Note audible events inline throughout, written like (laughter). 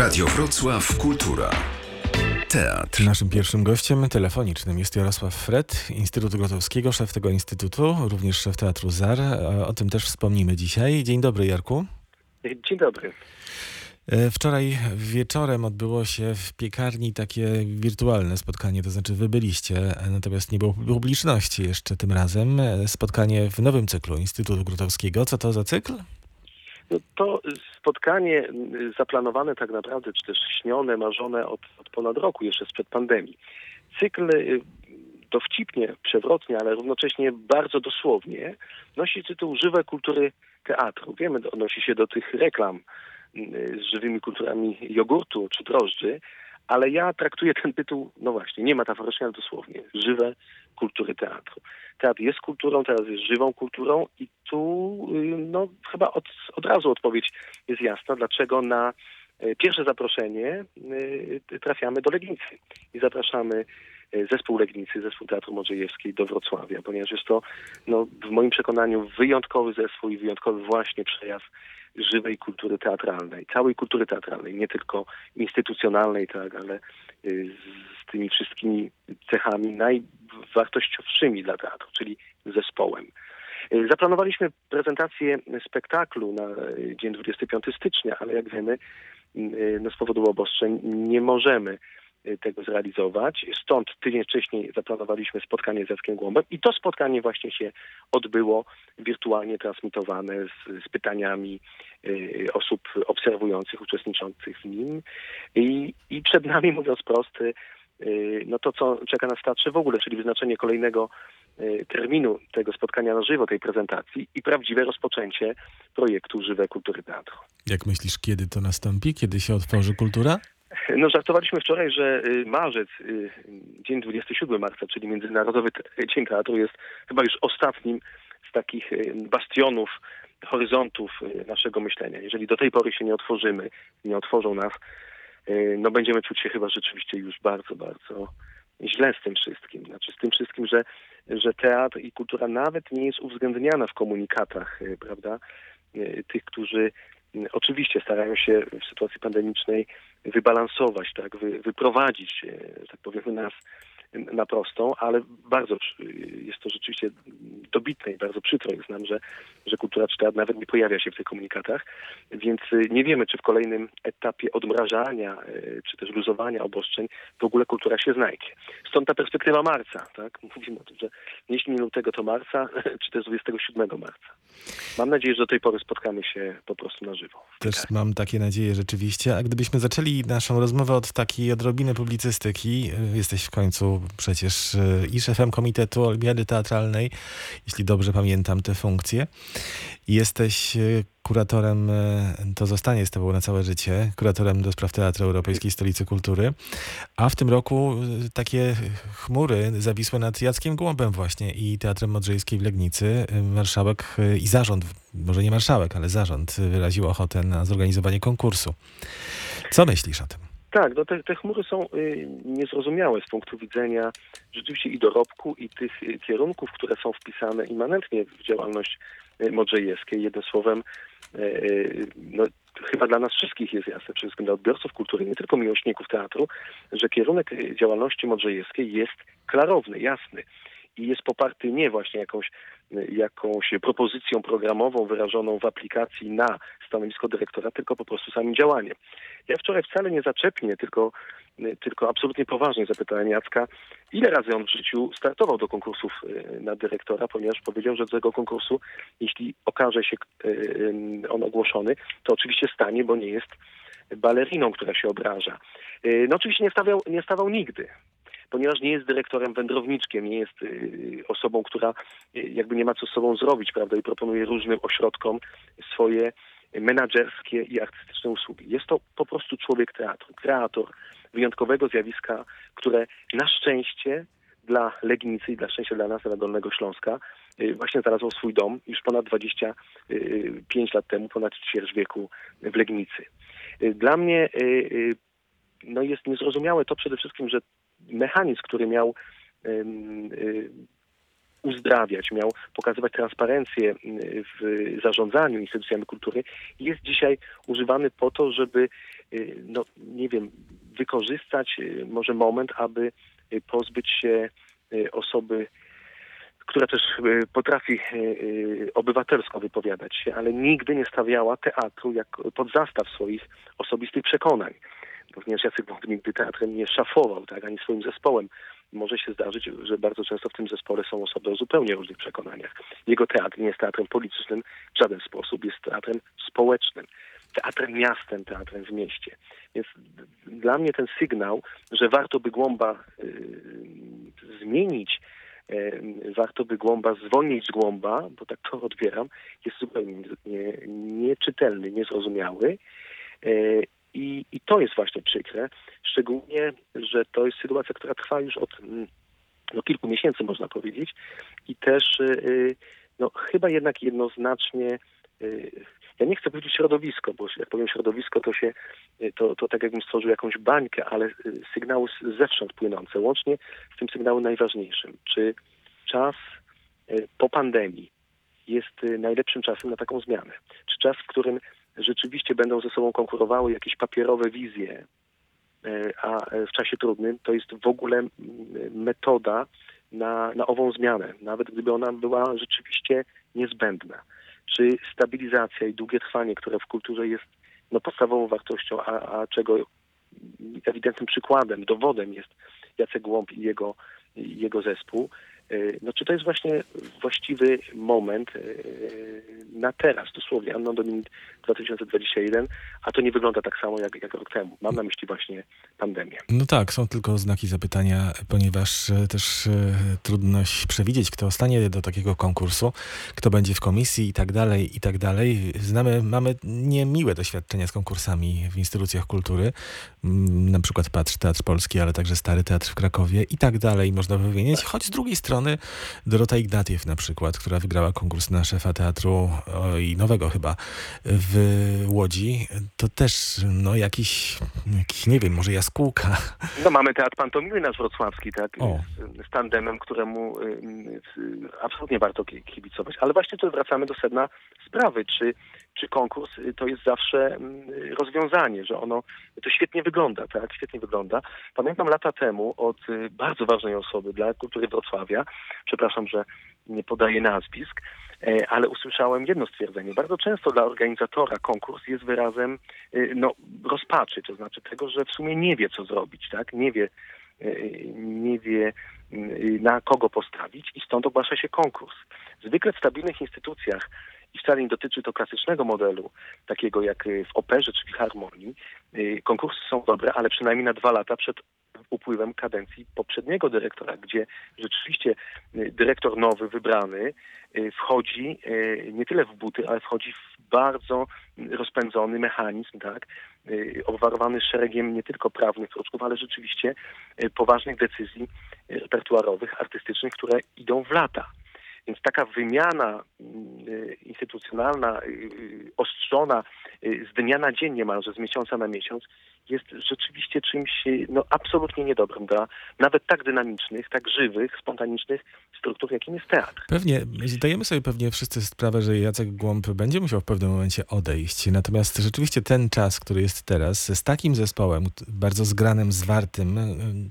Radio Wrocław Kultura. Teatr. Naszym pierwszym gościem telefonicznym jest Jarosław Fred, Instytutu Grotowskiego, szef tego instytutu, również szef Teatru ZAR. O tym też wspomnimy dzisiaj. Dzień dobry Jarku. Dzień dobry. E, wczoraj wieczorem odbyło się w piekarni takie wirtualne spotkanie, to znaczy wy byliście, natomiast nie było publiczności jeszcze tym razem. E, spotkanie w nowym cyklu Instytutu Grotowskiego. Co to za cykl? To spotkanie zaplanowane tak naprawdę, czy też śnione, marzone od, od ponad roku, jeszcze sprzed pandemii. Cykl y, dowcipnie, przewrotnie, ale równocześnie bardzo dosłownie nosi tytuł Żywe kultury teatru. Wiemy, odnosi się do tych reklam z żywymi kulturami jogurtu czy drożdży, ale ja traktuję ten tytuł, no właśnie, nie metaforycznie, ale dosłownie, żywe kultury teatru. Teatr jest kulturą, teraz jest żywą kulturą i tu no, chyba od, od razu odpowiedź jest jasna, dlaczego na y, pierwsze zaproszenie y, trafiamy do Legnicy i zapraszamy zespół Legnicy, zespół Teatru Modrzejewskiej do Wrocławia, ponieważ jest to no, w moim przekonaniu wyjątkowy zespół i wyjątkowy właśnie przejaw żywej kultury teatralnej, całej kultury teatralnej, nie tylko instytucjonalnej, tak, ale y, z tymi wszystkimi cechami najwartościowszymi dla teatru, czyli zespołem. Y, zaplanowaliśmy prezentację spektaklu na y, dzień 25 stycznia, ale jak wiemy, no z powodu obostrzeń nie możemy tego zrealizować. Stąd tydzień wcześniej zaplanowaliśmy spotkanie z Jackiem Głąbem i to spotkanie właśnie się odbyło wirtualnie transmitowane z, z pytaniami y, osób obserwujących, uczestniczących w nim. I, I przed nami, mówiąc prosty, y, no to, co czeka nas w w ogóle, czyli wyznaczenie kolejnego y, terminu tego spotkania na żywo, tej prezentacji i prawdziwe rozpoczęcie projektu Żywe Kultury Teatru. Jak myślisz, kiedy to nastąpi? Kiedy się otworzy kultura? No żartowaliśmy wczoraj, że y, marzec, y, dzień 27 marca, czyli Międzynarodowy Dzień Teatru jest chyba już ostatnim z takich y, bastionów, horyzontów naszego myślenia. Jeżeli do tej pory się nie otworzymy, nie otworzą nas, no będziemy czuć się chyba rzeczywiście już bardzo, bardzo źle z tym wszystkim. Znaczy z tym wszystkim, że, że teatr i kultura nawet nie jest uwzględniana w komunikatach, prawda, tych, którzy oczywiście starają się w sytuacji pandemicznej wybalansować, tak, wy, wyprowadzić, tak powiemy, nas na prostą, ale bardzo jest to rzeczywiście dobitne i bardzo przykro jest nam, że, że kultura czy teatr nawet nie pojawia się w tych komunikatach, więc y, nie wiemy, czy w kolejnym etapie odmrażania, y, czy też luzowania obostrzeń w ogóle kultura się znajdzie. Stąd ta perspektywa marca, tak? (laughs) Mówimy o tym, że jeśli nie lutego, to marca, (laughs) czy też 27 marca. Mam nadzieję, że do tej pory spotkamy się po prostu na żywo. Też mam takie nadzieje rzeczywiście. A gdybyśmy zaczęli naszą rozmowę od takiej odrobiny publicystyki, y, jesteś w końcu przecież e, i szefem Komitetu Olimpiady Teatralnej, jeśli dobrze pamiętam te funkcje. Jesteś e, kuratorem, e, to zostanie z tobą na całe życie, kuratorem do spraw Teatru Europejskiej Stolicy Kultury. A w tym roku takie chmury zawisły nad Jackiem Głąbem właśnie i Teatrem Modrzejskiej w Legnicy. Marszałek i zarząd, może nie marszałek, ale zarząd wyraził ochotę na zorganizowanie konkursu. Co myślisz o tym? Tak, no te, te chmury są y, niezrozumiałe z punktu widzenia rzeczywiście i dorobku, i tych y, kierunków, które są wpisane immanentnie w działalność y, Modrzejewskiej. Jednym słowem, y, y, no, chyba dla nas wszystkich jest jasne, przede wszystkim dla odbiorców kultury, nie tylko miłośników teatru, że kierunek y, działalności Modrzejewskiej jest klarowny, jasny i jest poparty nie właśnie jakąś, jakąś propozycją programową wyrażoną w aplikacji na stanowisko dyrektora, tylko po prostu samym działaniem. Ja wczoraj wcale nie zaczepnie, tylko, tylko absolutnie poważnie zapytałem Jacka, ile razy on w życiu startował do konkursów e, na dyrektora, ponieważ powiedział, że do tego konkursu, jeśli okaże się e, on ogłoszony, to oczywiście stanie, bo nie jest baleriną, która się obraża. No oczywiście nie stawiał, nie stawał nigdy ponieważ nie jest dyrektorem wędrowniczkiem, nie jest y, osobą, która y, jakby nie ma co z sobą zrobić, prawda, i proponuje różnym ośrodkom swoje menadżerskie i artystyczne usługi. Jest to po prostu człowiek teatru, kreator wyjątkowego zjawiska, które na szczęście dla Legnicy i dla szczęścia dla nas, dla Dolnego Śląska, y, właśnie znalazło swój dom już ponad 25 lat temu, ponad ćwierć wieku w Legnicy. Dla mnie no jest niezrozumiałe to przede wszystkim, że mechanizm, który miał uzdrawiać, miał pokazywać transparencję w zarządzaniu instytucjami kultury, jest dzisiaj używany po to, żeby, no nie wiem, wykorzystać może moment, aby pozbyć się osoby która też potrafi obywatelsko wypowiadać się, ale nigdy nie stawiała teatru jak pod zastaw swoich osobistych przekonań. Również Jacek Wąt nigdy teatrem nie szafował, tak, ani swoim zespołem. Może się zdarzyć, że bardzo często w tym zespole są osoby o zupełnie różnych przekonaniach. Jego teatr nie jest teatrem politycznym w żaden sposób, jest teatrem społecznym. Teatrem miastem, teatrem w mieście. Więc dla mnie ten sygnał, że warto by Głąba y, zmienić, y, warto by Głąba zwolnić z Głąba, bo tak to odbieram, jest zupełnie nie, nieczytelny, niezrozumiały. Y, i, I to jest właśnie przykre, szczególnie, że to jest sytuacja, która trwa już od mm, no, kilku miesięcy, można powiedzieć, i też y, no, chyba jednak jednoznacznie, y, ja nie chcę powiedzieć środowisko, bo jak powiem środowisko, to się, y, to, to tak jakbym stworzył jakąś bańkę, ale sygnały zewsząd płynące, łącznie z tym sygnałem najważniejszym. Czy czas po pandemii jest najlepszym czasem na taką zmianę? Czy czas, w którym rzeczywiście będą ze sobą konkurowały jakieś papierowe wizje, e, a w czasie trudnym to jest w ogóle metoda na, na ową zmianę, nawet gdyby ona była rzeczywiście niezbędna. Czy stabilizacja i długie trwanie, które w kulturze jest no, podstawową wartością, a, a czego ewidentnym przykładem, dowodem jest Jacek Głąb i jego, jego zespół, E, no czy to jest właśnie właściwy moment e, na teraz, dosłownie, Anno Domini 2021, a to nie wygląda tak samo jak, jak rok temu. Mam na myśli właśnie pandemię. No tak, są tylko znaki zapytania, ponieważ e, też trudność przewidzieć, kto stanie do takiego konkursu, kto będzie w komisji i tak dalej, i tak dalej. Znamy, mamy niemiłe doświadczenia z konkursami w instytucjach kultury, mm, na przykład Patrz Teatr Polski, ale także Stary Teatr w Krakowie i tak dalej, można wymienić, choć z drugiej strony strony Dorota Ignatiew na przykład, która wygrała konkurs na szefa teatru i nowego chyba w Łodzi, to też no jakiś, jakiś nie wiem, może jaskółka. No mamy teatr pantomimy nasz wrocławski, tak, o. z tandemem, któremu y, y, absolutnie warto kibicować. Ale właśnie tu wracamy do sedna sprawy, czy czy konkurs y, to jest zawsze mm, rozwiązanie, że ono to świetnie wygląda, tak? Świetnie wygląda. Pamiętam lata temu od y, bardzo ważnej osoby dla kultury Wrocławia, przepraszam, że nie podaję nazwisk, e, ale usłyszałem jedno stwierdzenie. Bardzo często dla organizatora konkurs jest wyrazem y, no, rozpaczy, to znaczy tego, że w sumie nie wie, co zrobić, tak? Nie wie, nie wie na kogo postawić i stąd ogłasza się konkurs. Zwykle w stabilnych instytucjach i wcale nie dotyczy to klasycznego modelu, takiego jak y, w operze czy harmonii. Y, konkursy są dobre, ale przynajmniej na dwa lata przed upływem kadencji poprzedniego dyrektora, gdzie rzeczywiście y, dyrektor nowy, wybrany, wchodzi nie tyle w buty, ale wchodzi w bardzo rozpędzony mechanizm, tak, obwarowany szeregiem nie tylko prawnych kroczków, ale rzeczywiście poważnych decyzji repertuarowych, artystycznych, które idą w lata. Więc taka wymiana mm, instytucjonalna, y, y, ostrzona z dnia na dzień niemalże, z miesiąca na miesiąc, jest rzeczywiście czymś no, absolutnie niedobrym dla nawet tak dynamicznych, tak żywych, spontanicznych struktur, jakim jest teatr. Pewnie, zdajemy sobie pewnie wszyscy sprawę, że Jacek Głąb będzie musiał w pewnym momencie odejść. Natomiast rzeczywiście ten czas, który jest teraz, z takim zespołem, bardzo zgranym, zwartym,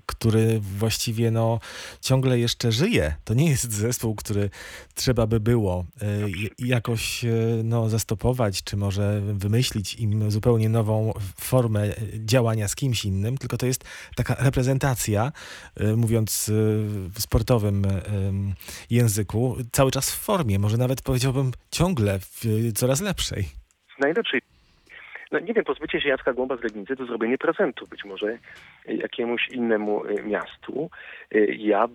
który właściwie no, ciągle jeszcze żyje. To nie jest zespół, który trzeba by było y, jakoś y, no, zastopować, czy może wymyślić im zupełnie nową formę działania z kimś innym, tylko to jest taka reprezentacja, y, mówiąc w sportowym języku, cały czas w formie, może nawet powiedziałbym ciągle w coraz lepszej. Najlepszej no nie wiem, pozbycie się Jacka Głąba z Legnicy to zrobienie prezentu być może jakiemuś innemu miastu. Ja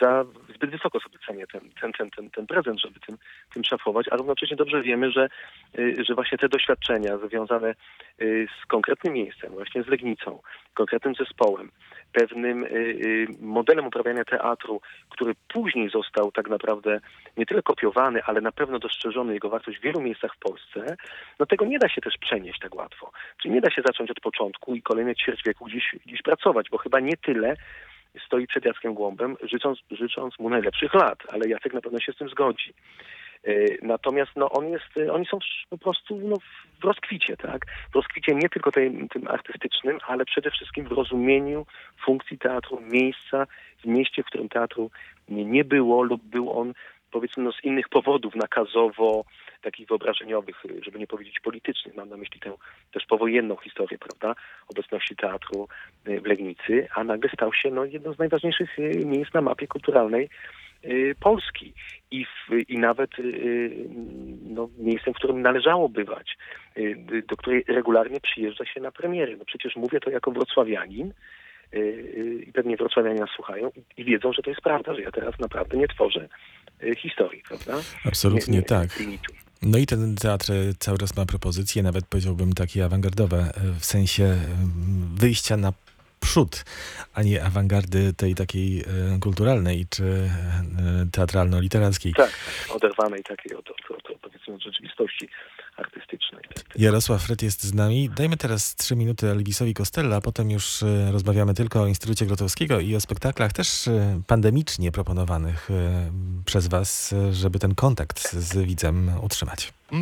za zbyt wysoko sobie cenię ten, ten, ten, ten, ten prezent, żeby tym, tym szafować, a równocześnie dobrze wiemy, że, y, że właśnie te doświadczenia związane y, z konkretnym miejscem, właśnie z Legnicą, konkretnym zespołem, pewnym y, modelem uprawiania teatru, który później został tak naprawdę nie tyle kopiowany, ale na pewno dostrzeżony jego wartość w wielu miejscach w Polsce, no tego nie da się też przenieść tak łatwo. Czyli nie da się zacząć od początku i kolejne ćwierć wieku gdzieś, gdzieś pracować, bo chyba nie tyle stoi przed Jackiem Głąbem, życząc, życząc mu najlepszych lat, ale Jacek na pewno się z tym zgodzi. Y, Natomiast no, on jest, y, oni są po prostu no, w rozkwicie, tak? W rozkwicie nie tylko tej, tym artystycznym, ale przede wszystkim w rozumieniu funkcji teatru, miejsca w mieście, w którym teatru nie było lub był on powiedzmy no, z innych powodów, nakazowo, takich wyobrażeniowych, y, żeby nie powiedzieć politycznych. Mam na myśli tę też powojenną historię, prawda, obecności teatru y, w Legnicy, a nagle stał się no, jedną z najważniejszych y, miejsc na mapie kulturalnej y, Polski i, w, i nawet y, y, no, miejscem, w którym należało bywać, y, do której regularnie przyjeżdża się na premiery. No przecież mówię to jako wrocławianin y, y, i pewnie wrocławianie nas słuchają i, wiedzą, że to jest prawda, że ja teraz naprawdę nie tworzę y, historii, prawda? Absolutnie Nie- nie- tak. nie mitu. No i ten teatr cały czas ma propozycje, nawet powiedziałbym takie awangardowe, e, w sensie wyjścia na przód, a nie awangardy tej takiej e, kulturalnej czy e, teatralno-literackiej. Tak, oderwanej takiej od, od, od, od, powiedzmy od rzeczywistości artystycznej. Tak, tak. Jarosław Fred jest z nami. Dajmy teraz trzy minuty Elvisowi Costello, a potem już e, rozmawiamy tylko o Instytucie Grotowskiego i o spektaklach też pandemicznie proponowanych przez Was, żeby ten kontakt z widzem utrzymać.